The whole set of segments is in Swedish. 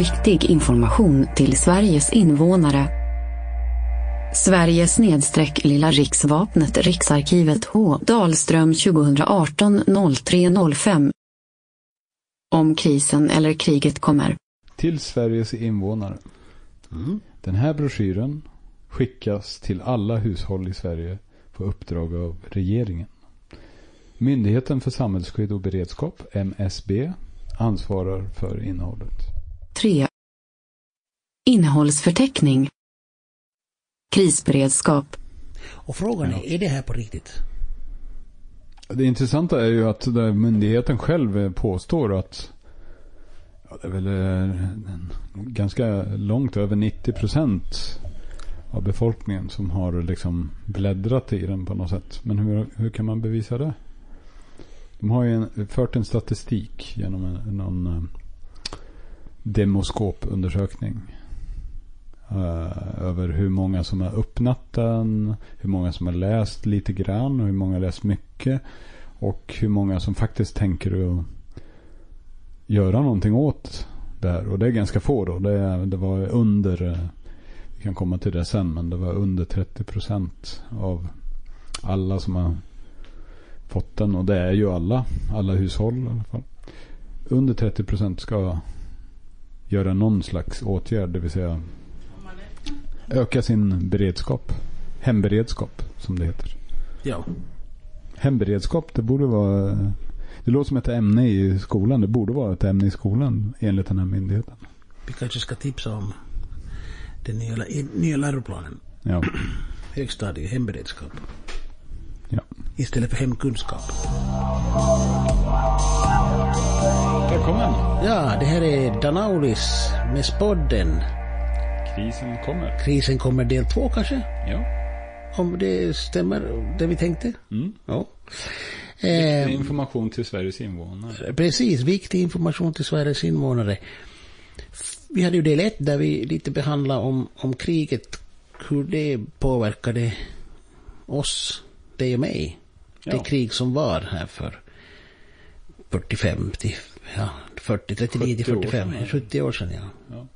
Viktig information till Sveriges invånare. Sverige snedstreck Lilla riksvapnet Riksarkivet H. Dahlström 2018 03 05. Om krisen eller kriget kommer. Till Sveriges invånare. Mm. Den här broschyren skickas till alla hushåll i Sverige på uppdrag av regeringen. Myndigheten för samhällsskydd och beredskap, MSB, ansvarar för innehållet. 3. Innehållsförteckning. Krisberedskap. Och frågan är, är det här på riktigt? Det intressanta är ju att myndigheten själv påstår att ja, det är väl eh, ganska långt över 90 procent av befolkningen som har liksom bläddrat i den på något sätt. Men hur, hur kan man bevisa det? De har ju en, fört en statistik genom en, någon eh, demoskopundersökning. Uh, över hur många som har öppnat den, hur många som har läst lite grann och hur många har läst mycket. Och hur många som faktiskt tänker att göra någonting åt det här. Och det är ganska få då. Det, det var under, eh, vi kan komma till det sen, men det var under 30 procent av alla som har fått den. Och det är ju alla, alla hushåll i alla fall. Under 30 procent ska göra någon slags åtgärd, det vill säga öka sin beredskap. Hemberedskap, som det heter. Ja. Hemberedskap, det borde vara... Det låter som ett ämne i skolan. Det borde vara ett ämne i skolan enligt den här myndigheten. Vi kanske ska tipsa om den nya, nya läroplanen. Ja. Högstadie, hemberedskap. ja. Istället för hemkunskap. Där kom den. Ja, det här är Danaulis med spodden. Krisen kommer. Krisen kommer del två kanske? Ja. Om det stämmer, det vi tänkte? Mm. Ja. Eh. Eh, Information till Sveriges invånare. precis, viktig information till Sveriges invånare. Vi hade ju del ett där vi lite behandlade om, om kriget, hur det påverkade oss, dig och mig. Det Ja. krig som var här för 45 till, ja, 40, 39 till 70 år 45, sedan. 70 år sedan ja. Ja.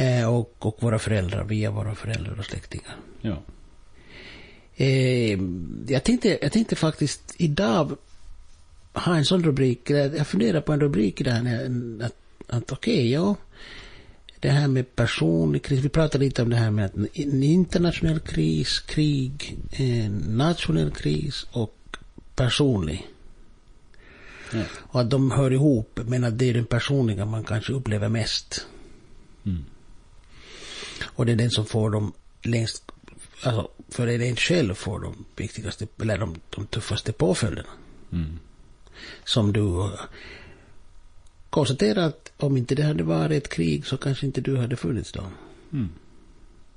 Eh, och, och våra föräldrar, via våra föräldrar och släktingar. Ja. Eh, jag, tänkte, jag tänkte faktiskt idag ha en sån rubrik. Jag funderar på en rubrik där. när- Att, att okej, ja. Det här med personlig kris. Vi pratade lite om det här med att en internationell kris, krig, en nationell kris och personlig. Ja. Och att de hör ihop, men att det är den personliga man kanske upplever mest. Mm. Och det är den som får dem längst, alltså för en själv får de viktigaste, eller de, de tuffaste påföljderna. Mm. Som du eh, konstaterar att om inte det hade varit ett krig så kanske inte du hade funnits då. Mm.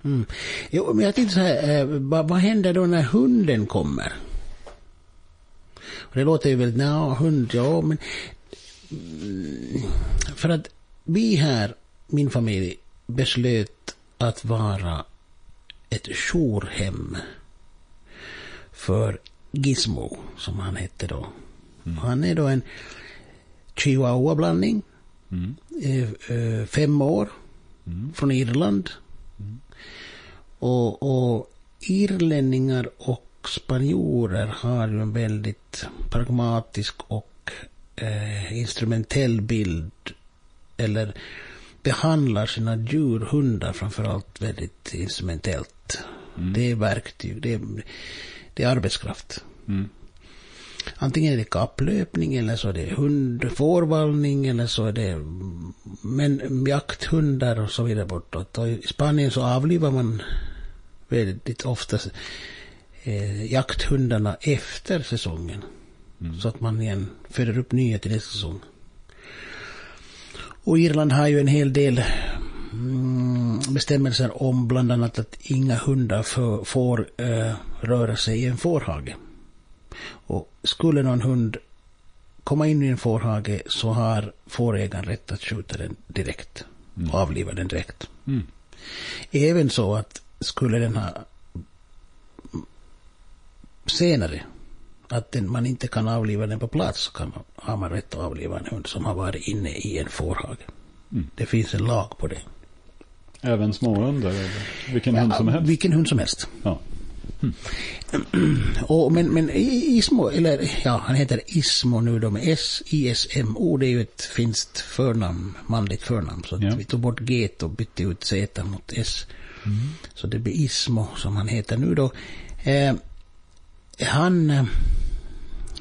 Mm. Jo, men jag tänkte så här, eh, vad, vad händer då när hunden kommer? Och det låter ju väldigt, nej, hund, ja, men... Mm, För att vi här, min familj, beslöt att vara ett jourhem för Gizmo, som han hette då. Han är då en chihuahua-blandning, Mm. eh, eh, fem år, Mm. från Irland. Och, och irlänningar och spanjorer har ju en väldigt pragmatisk och eh, instrumentell bild. Eller behandlar sina djurhundar framförallt väldigt instrumentellt. Det är verktyg, det är, det är arbetskraft. Mm. Antingen är det kapplöpning eller så är det hundfårvallning eller så är det men, jakthundar och så vidare bortåt. Och I Spanien så avlivar man väldigt ofta eh, jakthundarna efter säsongen. Så att man igen föder upp nya till nästa säsong. Och Irland har ju en hel del mm, bestämmelser om bland annat att inga hundar får, får eh, röra sig i en fårhage. Och skulle någon hund komma in i en fårhage så har fårägaren rätt att skjuta den direkt. Och avliva den direkt. Mm. Även så att skulle den ha senare att den, man inte kan avliva den på plats så kan man, har man rätt att avliva en hund som har varit inne i en fårhage. Mm. Det finns en lag på det. Även småhundar? Vilken hund som helst? Vilken hund som helst. Ja. Och, men, men Ismo, eller ja, han heter Ismo nu då med S-I-S-M-O, det är ju ett finskt förnamn, manligt förnamn. Så att Ja. vi tog bort G och bytte ut Z mot S. Så det blir Ismo som han heter nu då. Eh, han, eh,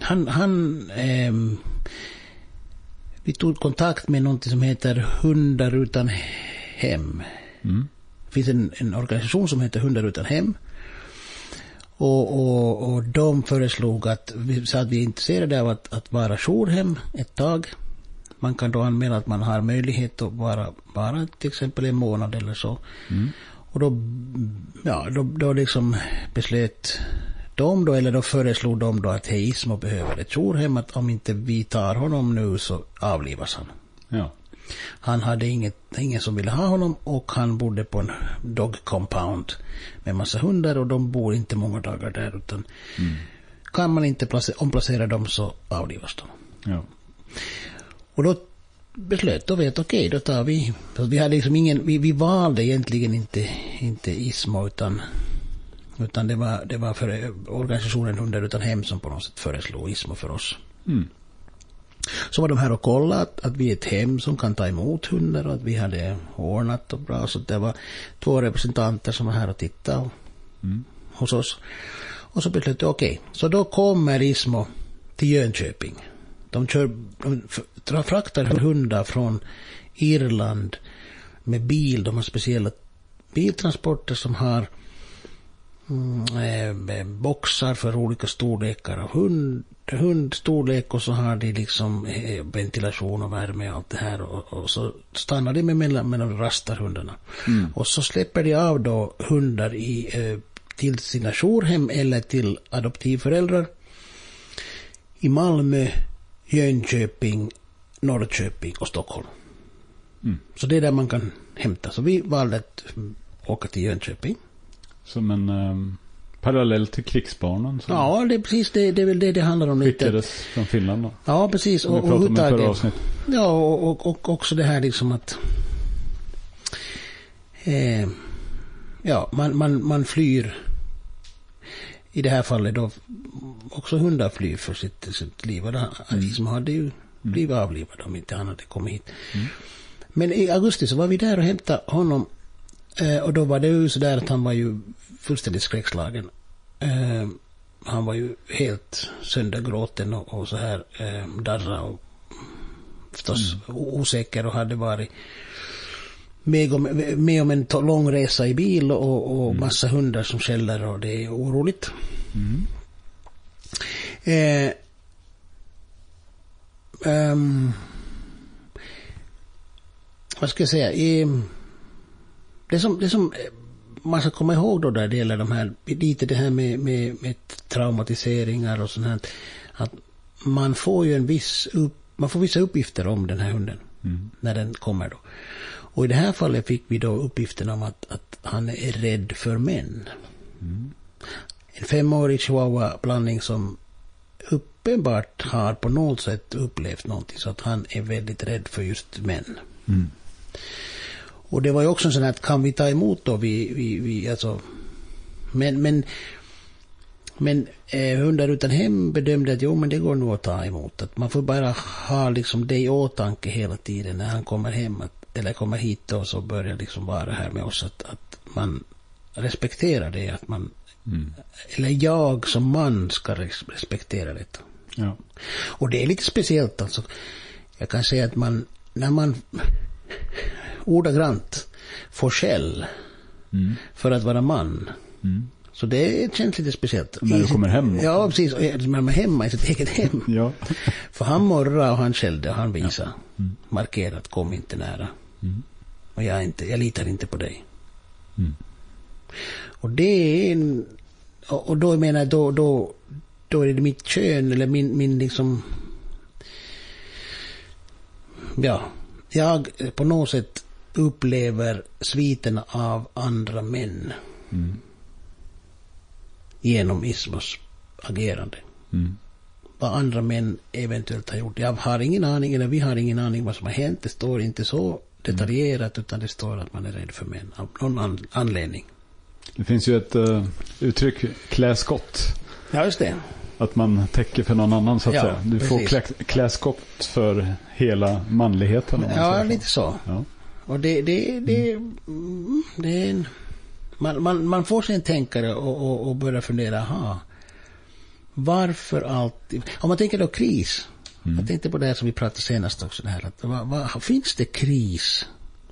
han, han, ehm, vi tog kontakt med något som heter Hundar utan hem. Mm. Det finns en, en organisation som heter Hundar utan hem. Och, och, och de föreslog att vi sa att vi är intresserade av att, att vara jourhem ett tag. Man kan då anmäla att man har möjlighet att vara bara till exempel en månad eller så. Mm. Och då, ja, då, då liksom beslöt de då, eller då föreslog de då att hej, Ismo behöver ett jourhem, att om inte vi tar honom nu så avlivas han. Ja. Han hade inget, ingen som ville ha honom och han bodde på en dog compound med massa hundar och de bor inte många dagar där utan kan man inte place- omplacera dem så avlivas de. Ja. Och då beslöt vi att okej, då tar vi, vi hade liksom ingen, vi, vi valde egentligen inte, inte Ismo utan utan det var, det var för organisationen Hundar utan hem som på något sätt föreslog Ismo för oss. Mm. Så var de här och kollade att, att vi är ett hem som kan ta emot hundar och att vi hade ordnat och bra. Så det var två representanter som var här och tittade och, Mm. hos oss. Och så beslöt jag, okej, så då kommer Ismo till Jönköping. De, kör, de fraktar hundar från Irland med bil. De har speciella biltransporter som har mm, eh, boxar för olika storlekar av hund, hundstorlek och så har de liksom eh, ventilation och värme och allt det här och, och så stannar de med mellan, mellan rastar hundarna. Och så släpper de av då hundar i, eh, till sina jourhem eller till adoptivföräldrar i Malmö, Jönköping, Norrköping och Stockholm. Mm. Så det är där man kan hämta. Så vi valde att mm, åka till Jönköping. Som en um, parallell till krigsbarnen som Ja, det är precis det, det är väl det det handlar om lite. skickades från Finland då. Ja, precis. Som vi Och, och, pratade om i förra överhuvudtaget- avsnittet. Ja, och, och, och också det här liksom att... Eh, ja, man, man, man flyr. I det här fallet då också hundar flyr för sitt, sitt liv. Och det, liksom hade ju blivit avlivade om inte han hade kommit hit. Men i augusti så var vi där och hämtade honom. Eh, och då var det ju så där att han var ju fullständigt skräckslagen. Eh, han var ju helt söndergråten och, och så här eh, darra och förstås o- osäker och hade varit med om, med om en lång resa i bil och, och massa hundar som skäller och det är oroligt. Eh, ehm, vad ska jag säga? I, det som, det som eh, man ska komma ihåg då där det gäller de här, lite det här med, med, med traumatiseringar och sånt här. Att man får ju en viss upp, man får vissa uppgifter om den här hunden. När den kommer då. Och i det här fallet fick vi då uppgiften om att, att han är rädd för män. En femårig chihuahua-blandning som uppenbart har på något sätt upplevt någonting så att han är väldigt rädd för just män. Mm. Och det var ju också en sån här att kan vi ta emot då vi, vi, vi alltså men, men men eh, hundar utan hem bedömde att jo men det går nog att ta emot. Att man får bara ha liksom det i åtanke hela tiden när han kommer hem att, eller kommer hit och så börjar liksom vara här med oss att, att man respekterar det. Att man, Mm. eller jag som man ska res- respektera detta. Ja. Och det är lite speciellt alltså. Jag kan säga att man, när man ordagrant får skäll Mm. för att vara man. Mm. Så det känns lite speciellt. När du kommer hem också. Ja, precis. När man är hemma i sitt eget hem. Ja. För han morrade och han skällde och han visade. Markerat, kom inte nära. Mm. Och jag, inte, jag litar inte på dig. Mm. Och det är en... Och då menar jag, då, då, då är det mitt kön eller min, min liksom... Ja, jag på något sätt upplever sviterna av andra män Mm. genom Ismos agerande. Mm. Vad andra män eventuellt har gjort. Jag har ingen aning, eller vi har ingen aning vad som har hänt. Det står inte så detaljerat utan det står att man är rädd för män av någon an anledning. Det finns ju ett uh, uttryck, klä skott. Ja, just det. Att man täcker för någon annan så att Ja, säga. Du får precis. klä, klä skott för hela manligheten. Ja, lite så. Ja. Och det, det, det, mm, det är en... Man, man, man får sig en tänkare och, och, och börjar fundera, aha, varför alltid... Om man tänker då kris. Jag tänkte på det här som vi pratade senast också, det här att vad, vad, finns det kris,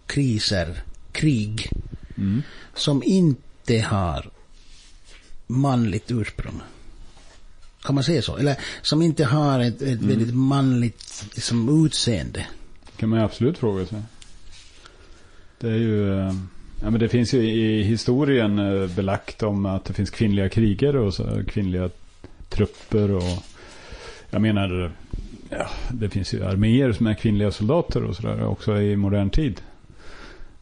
kriser, krig Mm. som inte har manligt ursprung? Kan man säga så? Eller som inte har ett, ett väldigt manligt liksom, utseende? kan man absolut fråga sig. Det är ju... Eh, ja, men det finns ju i historien eh, belagt om att det finns kvinnliga krigare och så, kvinnliga trupper och... Jag menar, ja, det finns ju arméer som är kvinnliga soldater och sådär också i modern tid.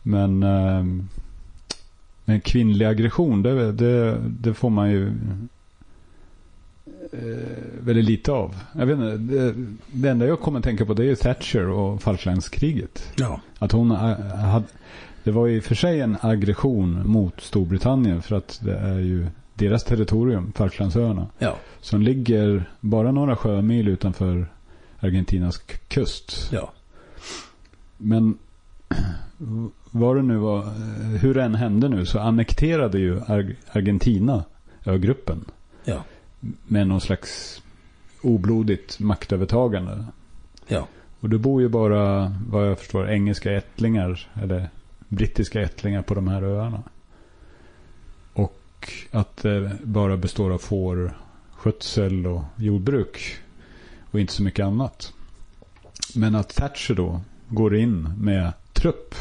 Men... Eh, men kvinnlig aggression, det, det, det får man ju väldigt lite av. Jag vet inte, det, det enda jag kommer att tänka på det är Thatcher och Falklandskriget. Ja. Att hon eh, hade, det var i och för sig en aggression mot Storbritannien för att det är ju deras territorium, Falklandsöarna, Ja. som ligger bara några sjömil utanför Argentinas kust. Ja. Men vad det nu var, eh, hur det än hände nu så annekterade ju Ar- Argentina ögruppen Ja. Med någon slags oblodigt maktövertagande. Ja. Och det bor ju bara, vad jag förstår, engelska ättlingar eller brittiska ättlingar på de här öarna. Och att det bara består av får, skötsel och jordbruk. Och inte så mycket annat. Men att Thatcher då går in med trupp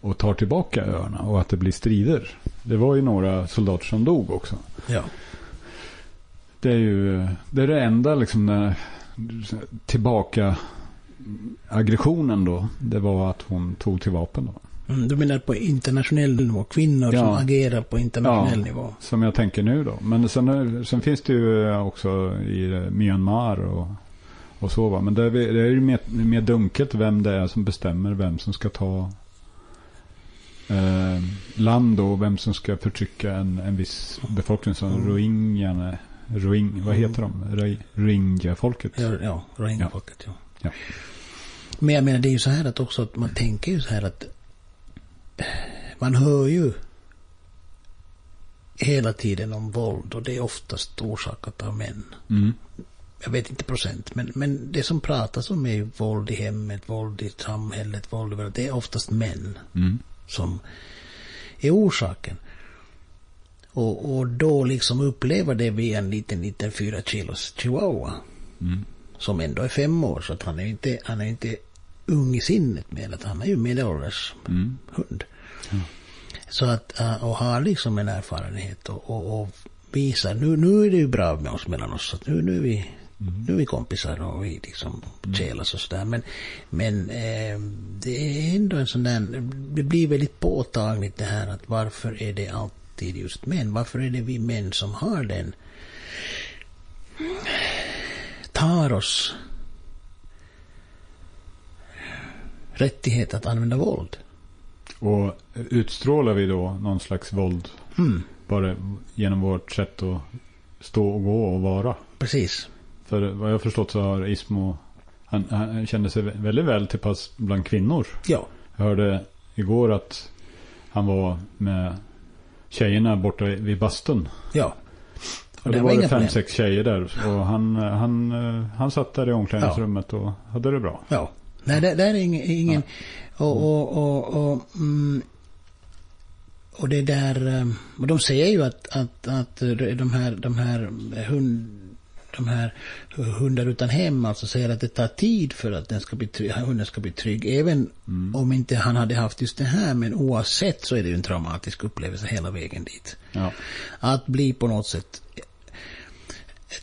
och tar tillbaka öarna och att det blir strider. Det var ju några soldater som dog också. Ja. Det är ju det, är det enda liksom när, tillbaka aggressionen då. Det var att hon tog till vapen då. Mm, du menar på internationell nivå? Kvinnor Ja. som agerar på internationell Ja. nivå? Som jag tänker nu då. Men sen, sen finns det ju också i Myanmar och, och så va. Men det är, det är ju mer, mer dunkelt vem det är som bestämmer vem som ska ta eh, land och vem som ska förtrycka en, en viss befolkning som Mm. rohingya. Rohing, vad heter de? Rohingya-folket. Ja, ja. Ja. Ja. Men jag menar det är ju så här att också att man tänker ju så här att man hör ju hela tiden om våld och det är oftast orsakat av män. Mm. Jag vet inte procent, men, men det som pratas om är ju våld i hemmet, våld i samhället, våld överallt. Det är oftast män Mm. som är orsaken. Och, och då liksom upplever det via en liten, liten fyra kilos chihuahua. Mm. Som ändå är fem år, så att han är inte, han är inte ung i sinnet med att han är ju medelålders Mm. hund. Så att, äh, och har liksom en erfarenhet och, och, och visar, nu, nu är det ju bra med oss mellan oss, så att nu, nu, är vi, nu är vi kompisar och vi liksom tjälas och sådär. Men, men eh, det är ändå en sån där, det blir väldigt påtagligt det här att varför är det alltid just män? Varför är det vi män som har den, tar oss rättighet att använda våld? Och utstrålar vi då någon slags våld Mm, bara genom vårt sätt att stå och gå och vara? precis. För vad jag har förstått så har Ismo, han, han kände sig väldigt väl till pass bland kvinnor. Ja. Jag hörde igår att han var med tjejerna borta vid bastun. Ja. Och det då var var det fem, sex tjejer där. Och han, han, han satt där i omklädningsrummet och hade det bra. Ja. Nej, det, det är ingen... ingen och, och, och, och, mm, och det där... eh, Och de säger ju att, att, att de här, de här hund, de här hundar utan hem alltså säger att det tar tid för att den ska bli trygg, hunden ska bli trygg. Även om inte han hade haft just det här. Men oavsett så är det ju en traumatisk upplevelse hela vägen dit. Ja. Att bli på något sätt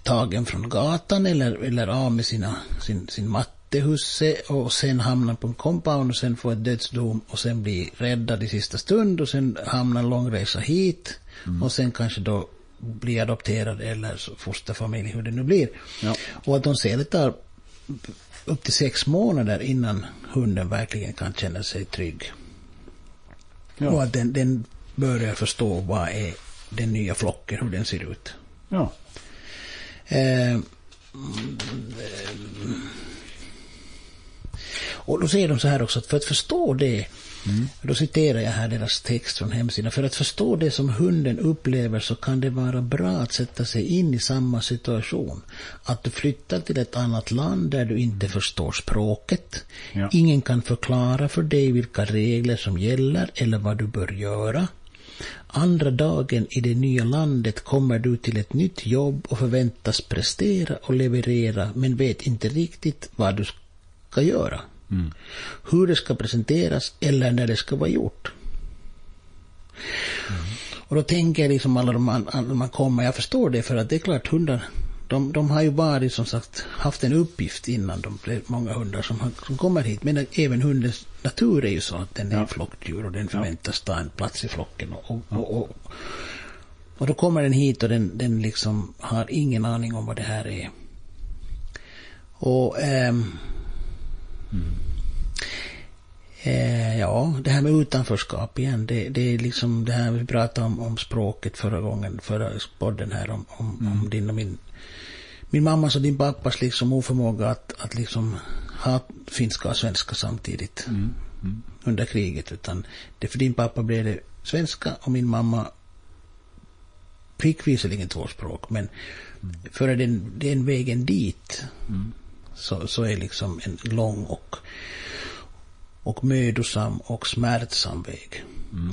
tagen från gatan eller, eller av med sina, sin, sin mattehusse och sen hamna på en compound och sen få ett dödsdom och sen bli räddad i sista stund och sen hamna en lång resa hit och sen kanske då bli adopterad eller fosterfamilj, hur det nu blir. Ja. Och att de ser det tar upp till sex månader innan hunden verkligen kan känna sig trygg. Och Ja. att den, den börjar förstå vad är den nya flocken, hur den ser ut. ja. Eh, och då säger de så här också att för att förstå det, då citerar jag här deras text från hemsidan, för att förstå det som hunden upplever så kan det vara bra att sätta sig in i samma situation. Att du flyttar till ett annat land där du inte förstår språket. Ja. Ingen kan förklara för dig vilka regler som gäller eller vad du bör göra. Andra dagen i det nya landet kommer du till ett nytt jobb och förväntas prestera och leverera men vet inte riktigt vad du ska göra. Hur det ska presenteras eller när det ska vara gjort. Och då tänker jag liksom alla de an- an- när man kommer, jag förstår det för att det är klart hundar, de, de har ju varit som sagt, haft en uppgift innan de blev många hundar som, har, som kommer hit. Men även hundens natur är ju så att den är Ja. flockdjur och den förväntas ta en plats i flocken. Och, och, och, och, och då kommer den hit och den, den liksom har ingen aning om vad det här är. Och Eh, ja, det här med utanförskap igen. Det, det är liksom det här vi pratade om, om språket förra gången, förra podden här om, om, om din och min, min mammas och din pappas liksom oförmåga att, att liksom ha finska och svenska samtidigt under kriget. Utan det för din pappa blev det svenska och min mamma fick visserligen två språk, men för den, den vägen dit så, så är liksom en lång och och mödosam och smärtsam väg.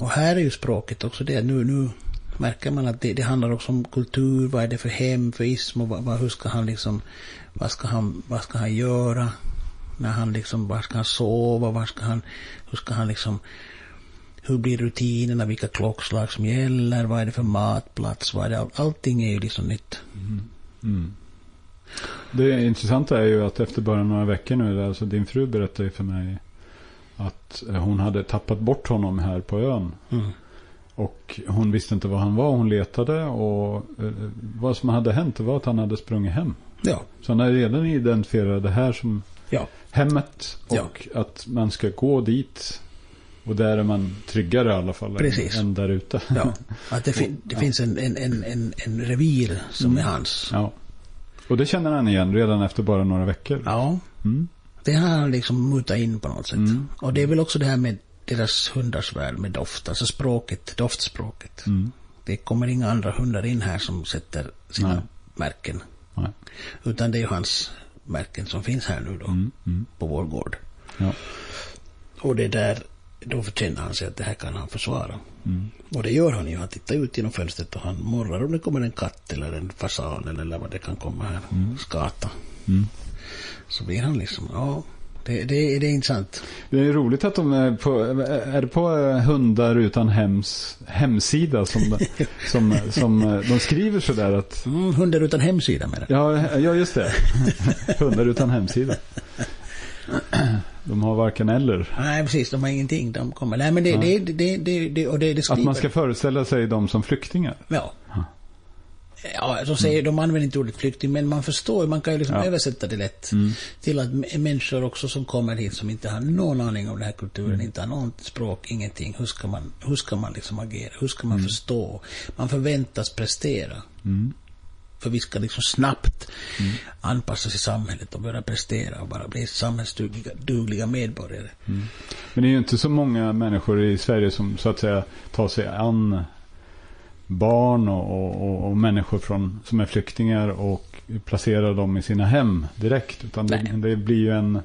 Och här är ju språket också det. Nu, nu märker man att det, det handlar också om kultur. Vad är det för hem, för ism och vad, vad, hur ska han liksom, vad ska han, vad ska han göra? När han liksom, var ska han sova? Var ska han, hur ska han liksom, hur blir rutinerna? Vilka klockslag som gäller? Vad är det för matplats? Vad är det? Allting är ju liksom nytt. Det intressanta är ju att efter bara några veckor nu, alltså din fru berättade ju för mig att eh, hon hade tappat bort honom här på ön. Mm. Och hon visste inte var han var, hon letade och eh, vad som hade hänt var att han hade sprungit hem. Ja, Så han hade redan identifierat det här som ja, hemmet och Ja. att man ska gå dit. Och där är man tryggare i alla fall Precis. än där ute. ja. Att det, fin, det finns en, en, en, en, revir som är hans. ja. Och det känner han igen redan efter bara några veckor. Ja, Mm. det har han liksom mutat in på något sätt. Mm. Och det är väl också det här med deras hundars värld med doft, alltså språket, doftspråket. Mm. Det kommer inga andra hundar in här som sätter sina Nej. märken. Nej. Utan det är hans märken som finns här nu då, Mm. Mm. på vår gård. Ja. Och det där, då känner han sig att det här kan han försvara. Mm. Och det gör han ju. Han tittar ut genom fönstret och han morrar om det kommer en katt eller en fasan eller vad det kan komma här. Skata. Mm. Så blir han liksom, ja, det, det, det är intressant. Det är roligt att de är på, är det på eh, hundar utan hems hemsida som, de- som, som eh, de skriver sådär att Mm, hundar utan hemsida med det. Ja, ja just det. Hundar utan hemsida. De har varken eller. Nej, precis. De har ingenting. De kommer. Nej, men det, det, det, det, det, och det, det Att man ska föreställa sig dem som flyktingar. Ja. Ja, de, säger, de använder inte ordet flykting, men man förstår man kan ju liksom Ja. översätta det lätt. Till att människor också som kommer hit som inte har någon aning om den här kulturen, inte har något språk, ingenting. Hur ska man, hur ska man liksom agera? Hur ska man förstå? Man förväntas prestera. Mm. För vi ska liksom snabbt anpassa oss i samhället och börja prestera och bara bli samhällsdugliga dugliga medborgare. Men det är ju inte så många människor i Sverige som så att säga tar sig an barn och, och, och, människor från, som är flyktingar och placerar dem i sina hem direkt. Utan det, det blir ju en...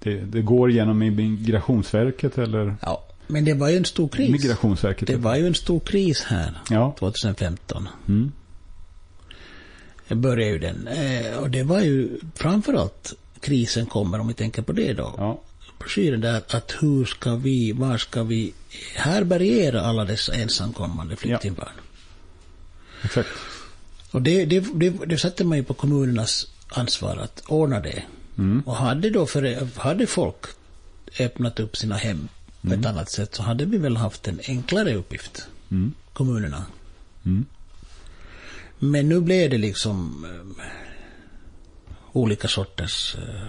Det, det går genom Migrationsverket eller Ja, men det var ju en stor kris. Migrationsverket. Det var ju en stor kris här Ja. 2015. Mm. Började ju den. Eh, och det var ju framförallt krisen kommer, om vi tänker på det då. Ja. Broschyren där att hur ska vi, var ska vi härbärgera alla dessa ensamkommande flyktingbarn? Exakt. Och det, det, det, det satte man ju på kommunernas ansvar att ordna det. Mm. Och hade då för, hade folk öppnat upp sina hem på ett annat sätt så hade vi väl haft en enklare uppgift, Mm. kommunerna. Men nu blev det liksom eh, olika sorters eh,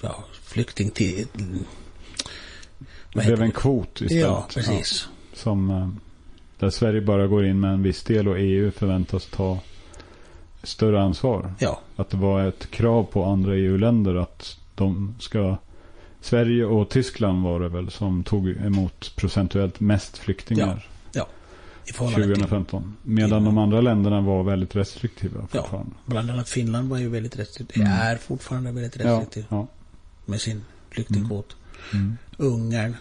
ja, flykting till... Det blev en kvot istället. Ja, precis. Ja, som, eh, där Sverige bara går in med en viss del och EU förväntas ta större ansvar. Ja, Att det var ett krav på andra EU-länder att de ska Sverige och Tyskland var det väl som tog emot procentuellt mest flyktingar i förhållande till... 2015. Medan de andra länderna var väldigt restriktiva fortfarande. Bland annat Finland var ju väldigt restriktiv. Mm. Är fortfarande väldigt Ja, restriktiv ja. med sin flyktingkvot. Mm. Ungern,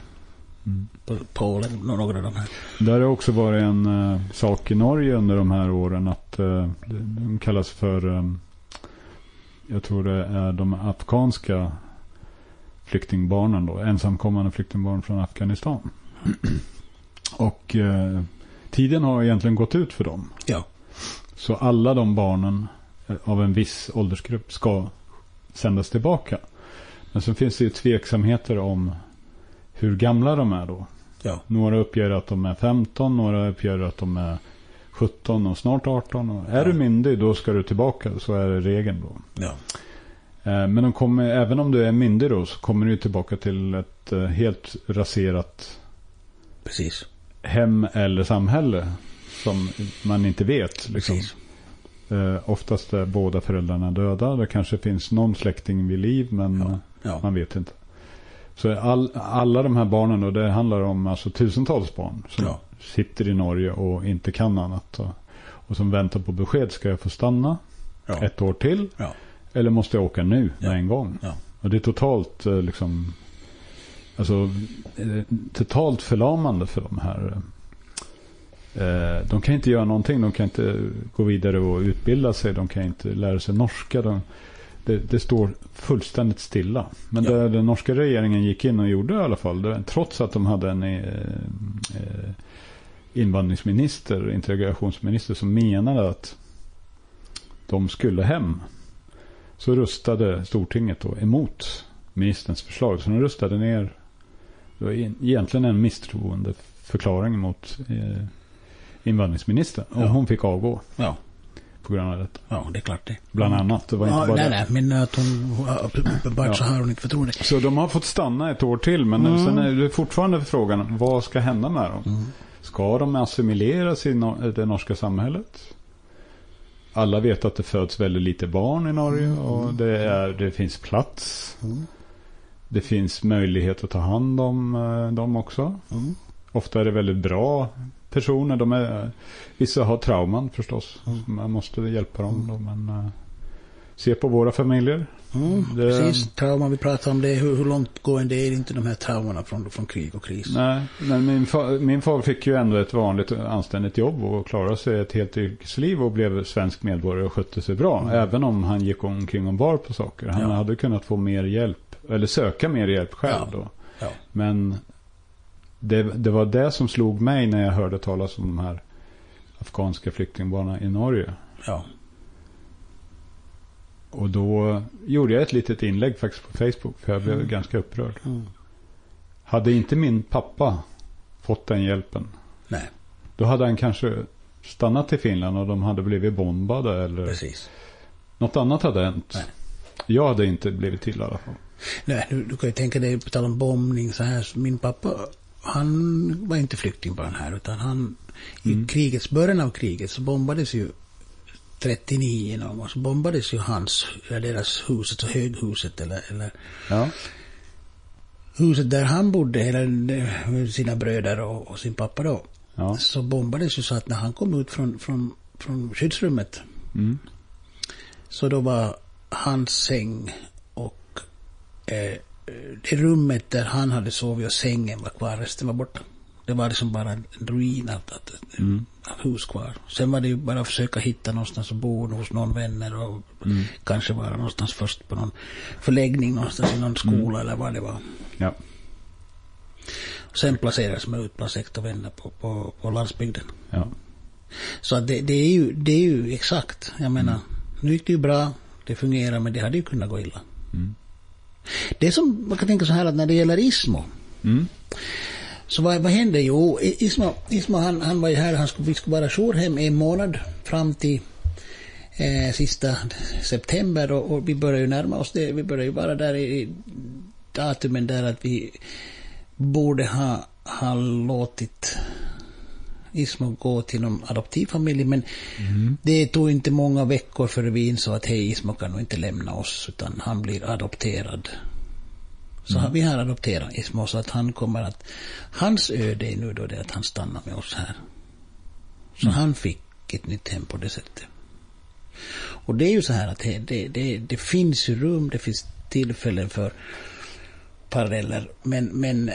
Mm. Polen, några av de här. Där har också varit en eh, sak i Norge under de här åren att eh, de, kallas för eh, jag tror det är de afghanska flyktingbarnen då, ensamkommande flyktingbarn från Afghanistan. Och eh, tiden har egentligen gått ut för dem. Ja, Så alla de barnen eh, av en viss åldersgrupp ska sändas tillbaka. Men sen finns det ju tveksamheter om hur gamla de är då. ja, Några uppger att de är 15, några uppger att de är 17 och snart 18. Och är Ja. du myndig då ska du tillbaka, så är det regeln då. ja, Eh, Men de kommer, även om du är myndig då så kommer du tillbaka till ett eh, helt raserat precis. Hem eller samhälle. Som man inte vet. Liksom. Eh, oftast är båda föräldrarna döda. Det kanske finns någon släkting vid liv men Ja, ja, man vet inte. Så all, alla de här barnen då, det handlar om alltså tusentals barn som Ja. sitter i Norge och inte kan annat. Och, och som väntar på besked. Ska jag få stanna ett år till? Eller måste jag åka nu med en gång? Och det är totalt eh, liksom Alltså eh, totalt förlamande för de här. Eh, de kan inte göra någonting. De kan inte gå vidare och utbilda sig. De kan inte lära sig norska. De, det, det står fullständigt stilla. Men Ja. det den norska regeringen gick in och gjorde i alla fall. Det, trots att de hade en eh, eh, invandringsminister, integrationsminister som menade att de skulle hem. Så röstade Stortinget då emot ministerns förslag. Så de röstade ner. Det var en- egentligen en misstroendeförklaring mot eh, invandringsministern. Och Ja. hon fick avgå ja, på grund av detta. ja, det är klart det. Bland annat. Det var inte Ja, bara nej, det. nej, men att hon uppenbart så har hon inte förtroende. Så de har fått stanna ett år till. Men Mm. sen är det fortfarande frågan. Vad ska hända med dem? Mm. Ska de assimileras i no- det norska samhället? Alla vet att det föds väldigt lite barn i Norge. Och det, är, det finns plats. Mm. Det finns möjlighet att ta hand om eh, dem också. Mm. Ofta är det väldigt bra personer. De är, vissa har trauman förstås. Mm. Man måste hjälpa dem. Då, men, eh, se på våra familjer. Mm, Det- Precis, trauma vi pratar om det. Hur, hur långtgående är inte de här traumorna från, från krig och kris? Nej, men min, fa- min far fick ju ändå ett vanligt anständigt jobb och klarade sig ett helt yrkesliv och blev svensk medborgare och skötte sig bra. Mm. Även om han gick omkring och bar på saker. Han Ja. hade kunnat få mer hjälp, eller söka mer hjälp själv Ja. då. Ja. Men det, det var det som slog mig när jag hörde talas om de här afghanska flyktingbarnen i Norge. Ja, Och då gjorde jag ett litet inlägg faktiskt på Facebook, för jag blev Mm. ganska upprörd. mm. Hade inte min pappa fått den hjälpen, nej, då hade han kanske stannat i Finland och de hade blivit bombade eller precis. något annat hade hänt. Nej. Jag hade inte blivit till i alla fall. Nej, du, du kan ju tänka dig, på tal om bombning så här, så min pappa, han var inte flyktingbarn här, utan han, Mm. i krigets, början av kriget så bombades ju 39 någon gång, så bombades ju hans, ja, deras huset, så höghuset eller, eller Ja, huset där han bodde, eller med sina bröder och, och sin pappa då, ja. så bombades ju så att när han kom ut från, från, från skyddsrummet, Mm. så då var hans säng eh, det rummet där han hade sovit och sängen var kvar, resten var borta. Det var liksom bara en ruin av, Mm. av hus kvar. Sen var det ju bara att försöka hitta någonstans att bo hos någon vänner och Mm. kanske vara någonstans först på någon förläggning någonstans i någon skola eller vad det var. Ja. Sen placerades man ut bland släkt och vänner på, på, på landsbygden. ja. Så det, det, är ju, det är ju exakt, jag menar, nu gick det ju bra, det fungerar, men det hade ju kunnat gå illa. Mm. Det är som, man kan tänka så här att när det gäller Ismo, Mm. så vad, vad hände? Jo, Ismo, Ismo han, han var ju här, han skulle, vi skulle vara jourhem en månad fram till eh, sista september och, och, vi börjar ju närma oss det. Vi börjar ju vara där i datumen där att vi borde ha, ha låtit Ismo gå till någon adoptivfamilj. Men mm. det tog inte många veckor för vi insåg att hej, Ismo kan nog inte lämna oss utan han blir adopterad. Så mm. vi har adopterat Ismo så att han kommer att... Hans öde är nu då det att han stannar med oss här. Så mm. han fick ett nytt hem på det sättet. Och det är ju så här att det, det, det, finns rum, det finns tillfällen för paralleller. Men, men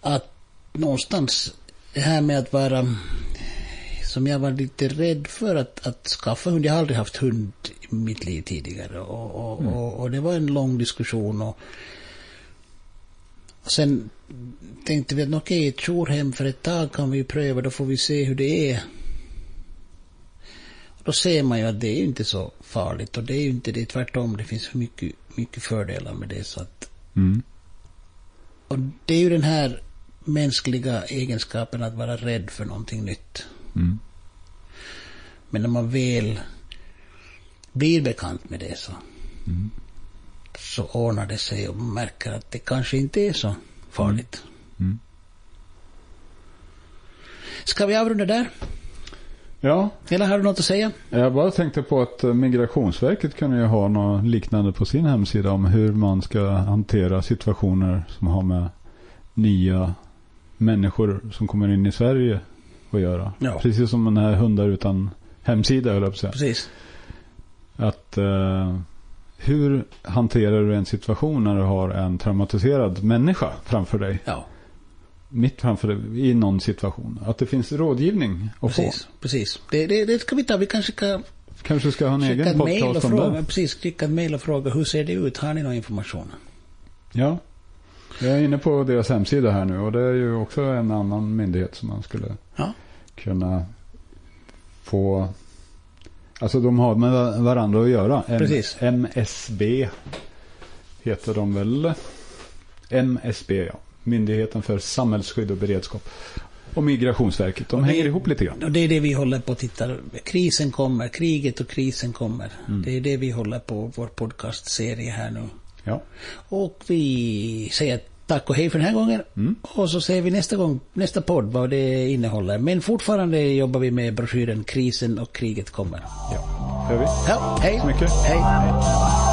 att någonstans det här med att vara som jag var lite rädd för att, att skaffa hund. Jag har aldrig haft hund i mitt liv tidigare. Och, och, mm. och, och det var en lång diskussion. Och, och sen tänkte vi att okej, okay, ett jourhem för ett tag kan vi pröva. Då får vi se hur det är. Då ser man ju att det är inte så farligt. Och det är ju inte det. Tvärtom, det finns mycket, mycket fördelar med det. Så att, mm. Och det är ju den här mänskliga egenskapen att vara rädd för någonting nytt. Mm. Men när man väl blir bekant med det så, mm. så ordnar det sig och man märker att det kanske inte är så farligt. Mm. mm. Ska vi avrunda där? Ja. Eller har du något att säga? Jag bara tänkte på att eh, Migrationsverket kunde ju ha något liknande på sin hemsida om hur man ska hantera situationer som har med nya människor som kommer in i Sverige att göra. Ja. Precis som den här hundar utan hemsida höll jag på att säga. Precis. Att uh, hur hanterar du en situation när du har en traumatiserad människa framför dig? Ja. Mitt framför dig i någon situation. Att det finns rådgivning att precis, få. Precis. Det, det, det ska vi ta. Vi kanske ska Kanske ska ha en egen podcast om det. Precis, skicka ett mejl och fråga hur ser det ut? Har ni någon information? Ja. Jag är inne på deras hemsida här nu och det är ju också en annan myndighet som man skulle ja. kunna få. Alltså de har med varandra att göra. Precis. MSB heter de väl. MSB ja. Myndigheten för samhällsskydd och beredskap. Och Migrationsverket. De det, hänger ihop lite grann. Och det är det vi håller på att titta. Krisen kommer. Kriget och krisen kommer. Mm. Det är det vi håller på vår podcastserie här nu. Ja. Och vi säger tack och hej för den här gången. Mm. Och så ser vi nästa gång, nästa podd vad det innehåller. Men fortfarande jobbar vi med broschyren Krisen och kriget kommer. Ja, gör vi. Ja, hej. Så mycket. hej. hej.